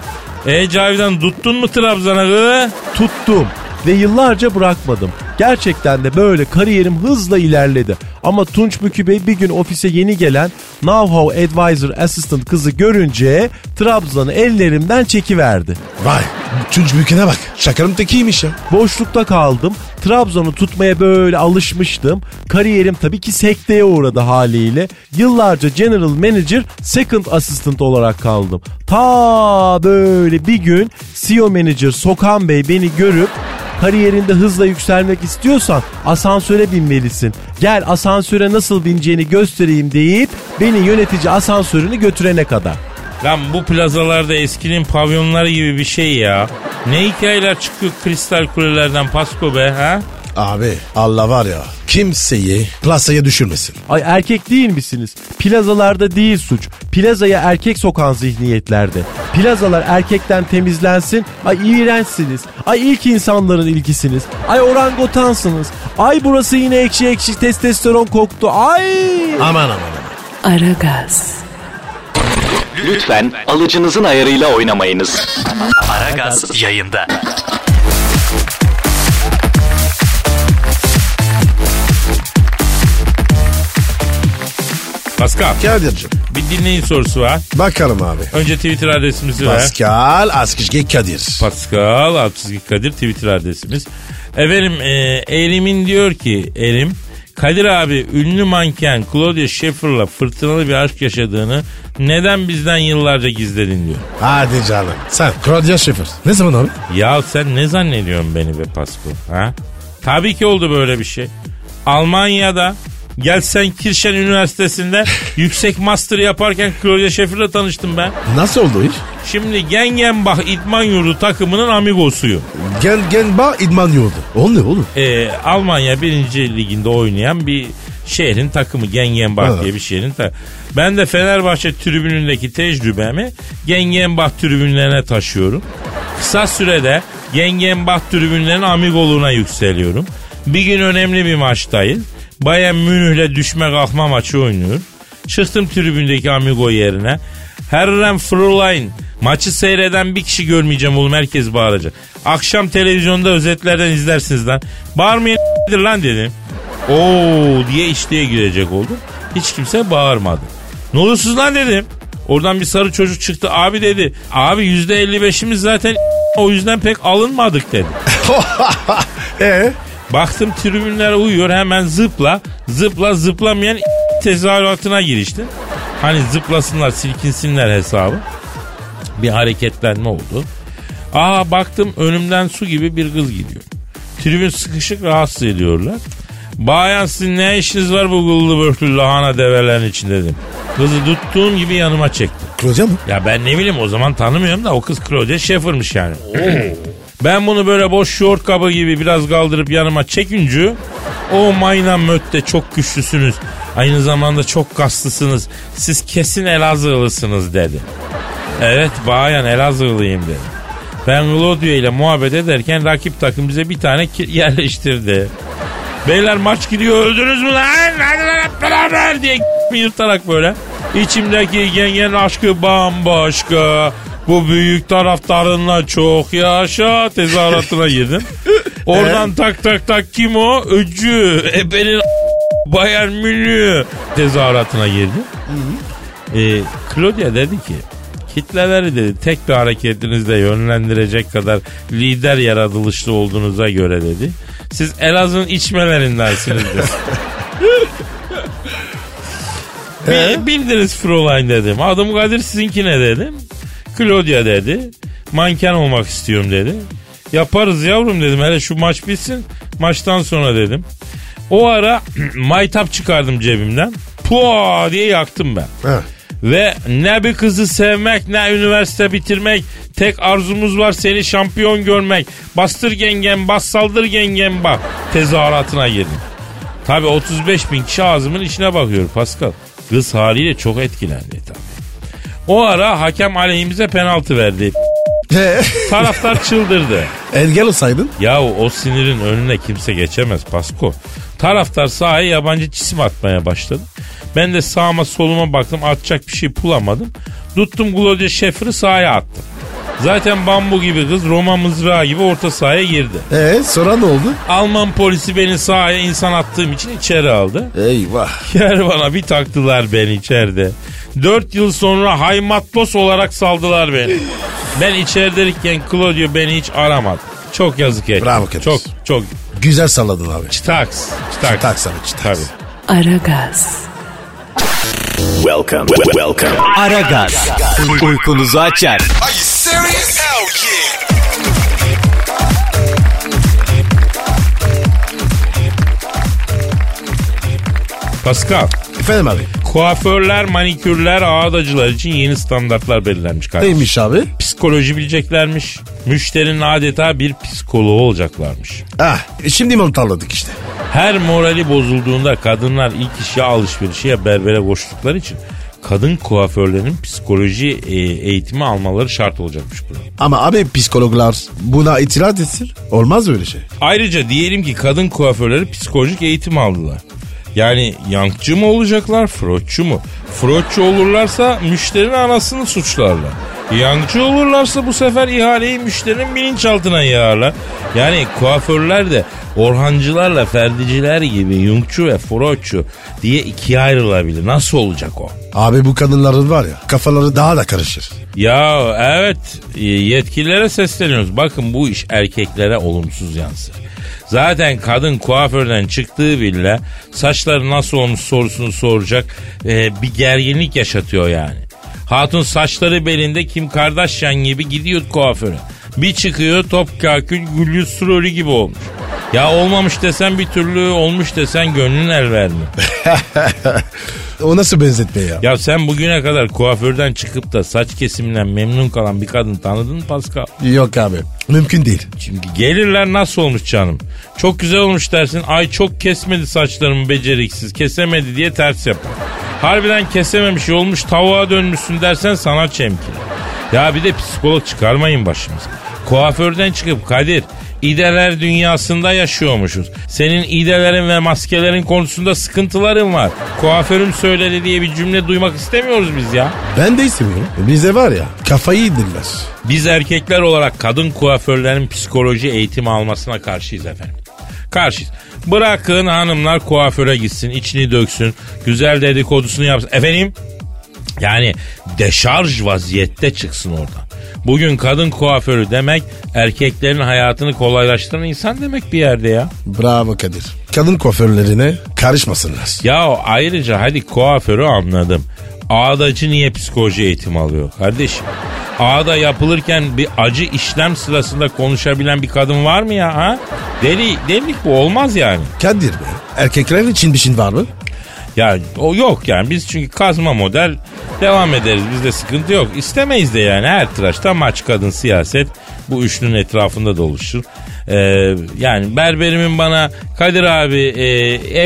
E Cavidan tuttun mu Trabzon'a gı? Tuttum ve yıllarca bırakmadım. Gerçekten de böyle kariyerim hızla ilerledi. Ama Tunç Bükü Bey bir gün ofise yeni gelen Know-How Advisor Assistant kızı görünce Trabzon'u ellerimden çekiverdi. Vay. Tunç Büyük'üne bak. Şakarım tekiymiş ya. Boşlukta kaldım. Trabzon'u tutmaya böyle alışmıştım. Kariyerim tabii ki sekteye uğradı haliyle. Yıllarca General Manager Second Assistant olarak kaldım. Ta böyle bir gün CEO Manager Sokan Bey beni görüp kariyerinde hızla yükselmek istiyorsan asansöre binmelisin. Gel asansöre nasıl bineceğini göstereyim deyip beni yönetici asansörünü götürene kadar. Lan bu plazalarda eskinin pavyonları gibi bir şey ya. Ne hikayeler çıkıyor kristal kulelerden Pasko be ha? Abi Allah var ya kimseyi plasaya düşürmesin. Ay erkek değil misiniz? Plazalarda değil suç. Plazaya erkek sokan zihniyetlerde. Plazalar erkekten temizlensin. Ay iğrençsiniz. Ay ilk insanların ilgisiniz. Ay orangotansınız. Ay burası yine ekşi ekşi testosteron koktu. Ay. Aman aman aman. Aragaz, Lütfen alıcınızın ayarıyla oynamayınız. Aragaz yayında. Pascal Kadir'cim. bir dinleyin sorusu var. Bakalım abi. Önce Twitter adresimizi ver. Pascal Askışge Kadir. Pascal Altçizgi Kadir Twitter adresimiz. Efendim e, Erim'in diyor ki Erim Kadir abi ünlü manken Claudia Schiffer'la fırtınalı bir aşk yaşadığını neden bizden yıllarca gizledin diyor. Hadi canım. Sen Claudia Schiffer. Ne zaman abi? Ya sen ne zannediyorsun beni be Pasko? Ha? Tabii ki oldu böyle bir şey. Almanya'da Gelsen Kirşen Üniversitesi'nde yüksek master yaparken Claudia Schiffer'la tanıştım ben. Nasıl oldu iş? Şimdi Gengenbach İdman Yurdu takımının amigosuyum. Gen Genba idman yurdu. O ne oğlum? Ee, Almanya 1. liginde oynayan bir şehrin takımı Gengenbach Evet. diye bir şehrin takımı. Ben de Fenerbahçe tribünündeki tecrübemi Gengenbach tribünlerine taşıyorum. Kısa sürede Gengenbach tribünlerinin amigoluğuna yükseliyorum. Bir gün önemli bir maçtayız. Bayern Münih'le düşme kalkma maçı oynuyor. Çıktım tribündeki amigo yerine. Herrem Fräulein maçı seyreden bir kişi görmeyeceğim oğlum herkes bağıracak. Akşam televizyonda özetlerden izlersiniz lan. Bağırmayın lan dedim. Oo diye işliğe girecek oldum. Hiç kimse bağırmadı. Ne oluyorsunuz lan dedim. Oradan bir sarı çocuk çıktı. Abi dedi. Abi yüzde 55'imiz zaten o yüzden pek alınmadık dedi. Ee? Baktım tribünler uyuyor hemen zıpla zıpla zıplamayan tezahüratına giriştim. Hani zıplasınlar silkinsinler hesabı. Bir hareketlenme oldu. Aa baktım önümden su gibi bir kız gidiyor. Tribün sıkışık rahatsız ediyorlar. Bayan sizin ne işiniz var bu gıllı börtülü lahana develerin için dedim. Kızı tuttuğum gibi yanıma çekti. Claudia mı? Ya ben ne bileyim o zaman tanımıyorum da o kız Claudia Schiffer'mış yani. Ben bunu böyle boş şort kabı gibi biraz kaldırıp yanıma çekince o mayna mötte çok güçlüsünüz. Aynı zamanda çok kaslısınız. Siz kesin Elazığlısınız dedi. Evet bayan Elazığlıyım dedi. Ben Claudia ile muhabbet ederken rakip takım bize bir tane yerleştirdi. Beyler maç gidiyor öldünüz mü lan? Hadi lan beraber diye yırtarak böyle. İçimdeki gengen aşkı bambaşka. Bu büyük taraftarınla çok yaşa tezahüratına girdim. Oradan tak tak tak kim o? Öcü. Ebenin Bayern Münih tezahüratına girdim. Ee, Claudia dedi ki kitleleri dedi tek bir hareketinizle yönlendirecek kadar lider yaratılışlı olduğunuza göre dedi. Siz Elazığ'ın içmelerindensiniz dedi. Bil- Bildiniz Fräulein dedim. Adım Kadir sizinki ne dedim. Claudia dedi. Manken olmak istiyorum dedi. Yaparız yavrum dedim. Hele şu maç bitsin. Maçtan sonra dedim. O ara maytap çıkardım cebimden. Pua diye yaktım ben. Ha. Ve ne bir kızı sevmek ne üniversite bitirmek. Tek arzumuz var seni şampiyon görmek. Bastır gengen bas saldır gengen bak. Tezahüratına girdim. Tabi 35 bin kişi ağzımın içine bakıyor Pascal. Kız haliyle çok etkilendi tabi. O ara hakem aleyhimize penaltı verdi. Taraftar çıldırdı. Engel olsaydın. Ya o sinirin önüne kimse geçemez Pasko. Taraftar sahaya yabancı cisim atmaya başladı. Ben de sağıma soluma baktım atacak bir şey bulamadım. Tuttum Claudia Schiffer'ı sahaya attım. Zaten bambu gibi kız Roma mızrağı gibi orta sahaya girdi. Ee sonra ne oldu? Alman polisi beni sahaya insan attığım için içeri aldı. Eyvah. Yer bana bir taktılar beni içeride. Dört yıl sonra haymatlos olarak saldılar beni. Ben içerideyken Claudio beni hiç aramadı. Çok yazık etti. Bravo Kadir. Çok çok Güzel salladın abi. çıtaks. Çıtaks. Çıtaks abi, çıtaks. Tabii. Aragaz, Welcome. Welcome. Aragaz. Uykunuzu açar. Pascal. Efendim abi. Kuaförler, manikürler, ağdacılar için yeni standartlar belirlenmiş kardeşim. Neymiş abi? Psikoloji bileceklermiş. Müşterinin adeta bir psikoloğu olacaklarmış. Ah şimdi mi anladık işte. Her morali bozulduğunda kadınlar ilk iş ya alışverişe ya berbere koştukları için kadın kuaförlerin psikoloji e, eğitimi almaları şart olacakmış buna. Ama abi psikologlar buna itiraz etsin. Olmaz öyle şey. Ayrıca diyelim ki kadın kuaförleri psikolojik eğitim aldılar. Yani yankçı mı olacaklar, frotçu mu? Frotçu olurlarsa müşterinin anasını suçlarlar. Yancı olurlarsa bu sefer ihaleyi müşterinin bilinçaltına yığarlar. Yani kuaförler de Orhancılarla Ferdiciler gibi Yungçu ve Frotçu diye ikiye ayrılabilir. Nasıl olacak o? Abi bu kadınların var ya kafaları daha da karışır. Ya evet yetkililere sesleniyoruz. Bakın bu iş erkeklere olumsuz yansır. Zaten kadın kuaförden çıktığı bile saçları nasıl olmuş sorusunu soracak e, bir gerginlik yaşatıyor yani. Hatun saçları belinde Kim Kardashian gibi gidiyor kuaföre. Bir çıkıyor top kakül güllü sürölü gibi olmuş. Ya olmamış desen bir türlü olmuş desen gönlün el vermiyor. o nasıl benzetme ya? Ya sen bugüne kadar kuaförden çıkıp da saç kesiminden memnun kalan bir kadın tanıdın mı Pascal? Yok abi mümkün değil. Çünkü gelirler nasıl olmuş canım? Çok güzel olmuş dersin. Ay çok kesmedi saçlarımı beceriksiz kesemedi diye ters yapar. Harbiden kesememiş olmuş tavuğa dönmüşsün dersen sana çemkir. Ya bir de psikolog çıkarmayın başımıza. Kuaförden çıkıp Kadir İdeler dünyasında yaşıyormuşuz. Senin idelerin ve maskelerin konusunda sıkıntıların var. Kuaförüm söyledi diye bir cümle duymak istemiyoruz biz ya. Ben de istemiyorum. Bize var ya kafayı yedirler. Biz erkekler olarak kadın kuaförlerin psikoloji eğitimi almasına karşıyız efendim. Karşıyız. Bırakın hanımlar kuaföre gitsin, içini döksün, güzel dedikodusunu yapsın. Efendim yani deşarj vaziyette çıksın oradan. Bugün kadın kuaförü demek erkeklerin hayatını kolaylaştıran insan demek bir yerde ya. Bravo Kadir. Kadın kuaförlerine karışmasınlar. Ya ayrıca hadi kuaförü anladım. Ağdacı niye psikoloji eğitimi alıyor kardeşim? Ağda yapılırken bir acı işlem sırasında konuşabilen bir kadın var mı ya? Ha? Deli, delilik bu olmaz yani. Kadir be erkekler için bir şey var mı? Ya o yok yani biz çünkü kazma model devam ederiz bizde sıkıntı yok. İstemeyiz de yani her tıraşta maç kadın siyaset bu üçlünün etrafında da oluşur. Ee, yani berberimin bana Kadir abi e,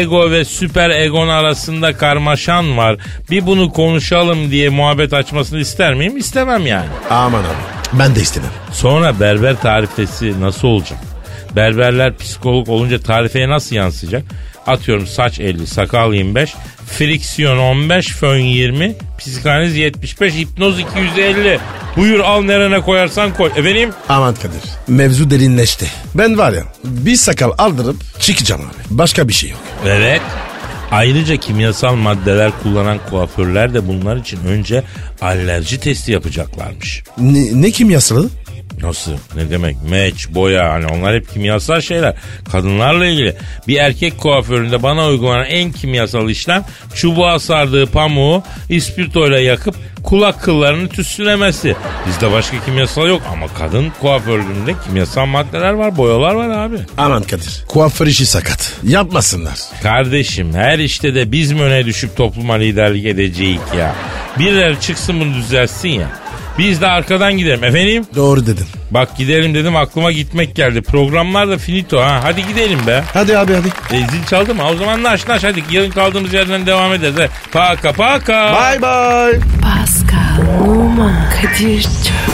ego ve süper egon arasında karmaşan var. Bir bunu konuşalım diye muhabbet açmasını ister miyim? İstemem yani. Aman abi ben de istemem. Sonra berber tarifesi nasıl olacak? Berberler psikolog olunca tarifeye nasıl yansıyacak? Atıyorum saç 50, sakal 25, friksiyon 15, fön 20, psikanaliz 75, hipnoz 250. Buyur al nerene koyarsan koy. Efendim? Aman Kadir mevzu derinleşti. Ben var ya bir sakal aldırıp çıkacağım abi. Başka bir şey yok. Evet. Ayrıca kimyasal maddeler kullanan kuaförler de bunlar için önce alerji testi yapacaklarmış. Ne, ne kimyasalı? Nasıl? Ne demek? Meç, boya hani onlar hep kimyasal şeyler. Kadınlarla ilgili. Bir erkek kuaföründe bana uygulanan en kimyasal işlem çubuğa sardığı pamuğu ispirtoyla yakıp kulak kıllarını tütsülemesi. Bizde başka kimyasal yok ama kadın kuaförlüğünde kimyasal maddeler var, boyalar var abi. Aman Kadir kuaför işi sakat. Yapmasınlar. Kardeşim her işte de biz mi öne düşüp topluma liderlik edeceğiz ya? Birileri çıksın bunu düzelsin ya. Biz de arkadan gidelim efendim. Doğru dedin. Bak gidelim dedim aklıma gitmek geldi. Programlar da finito ha. Hadi gidelim be. Hadi abi hadi. E, zil çaldı mı? O zaman naş naş hadi. Yarın kaldığımız yerden devam ederiz. He. Paka paka. Bye bye. Pascal, Oman, Kadir çok?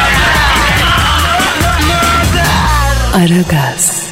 Aragaz.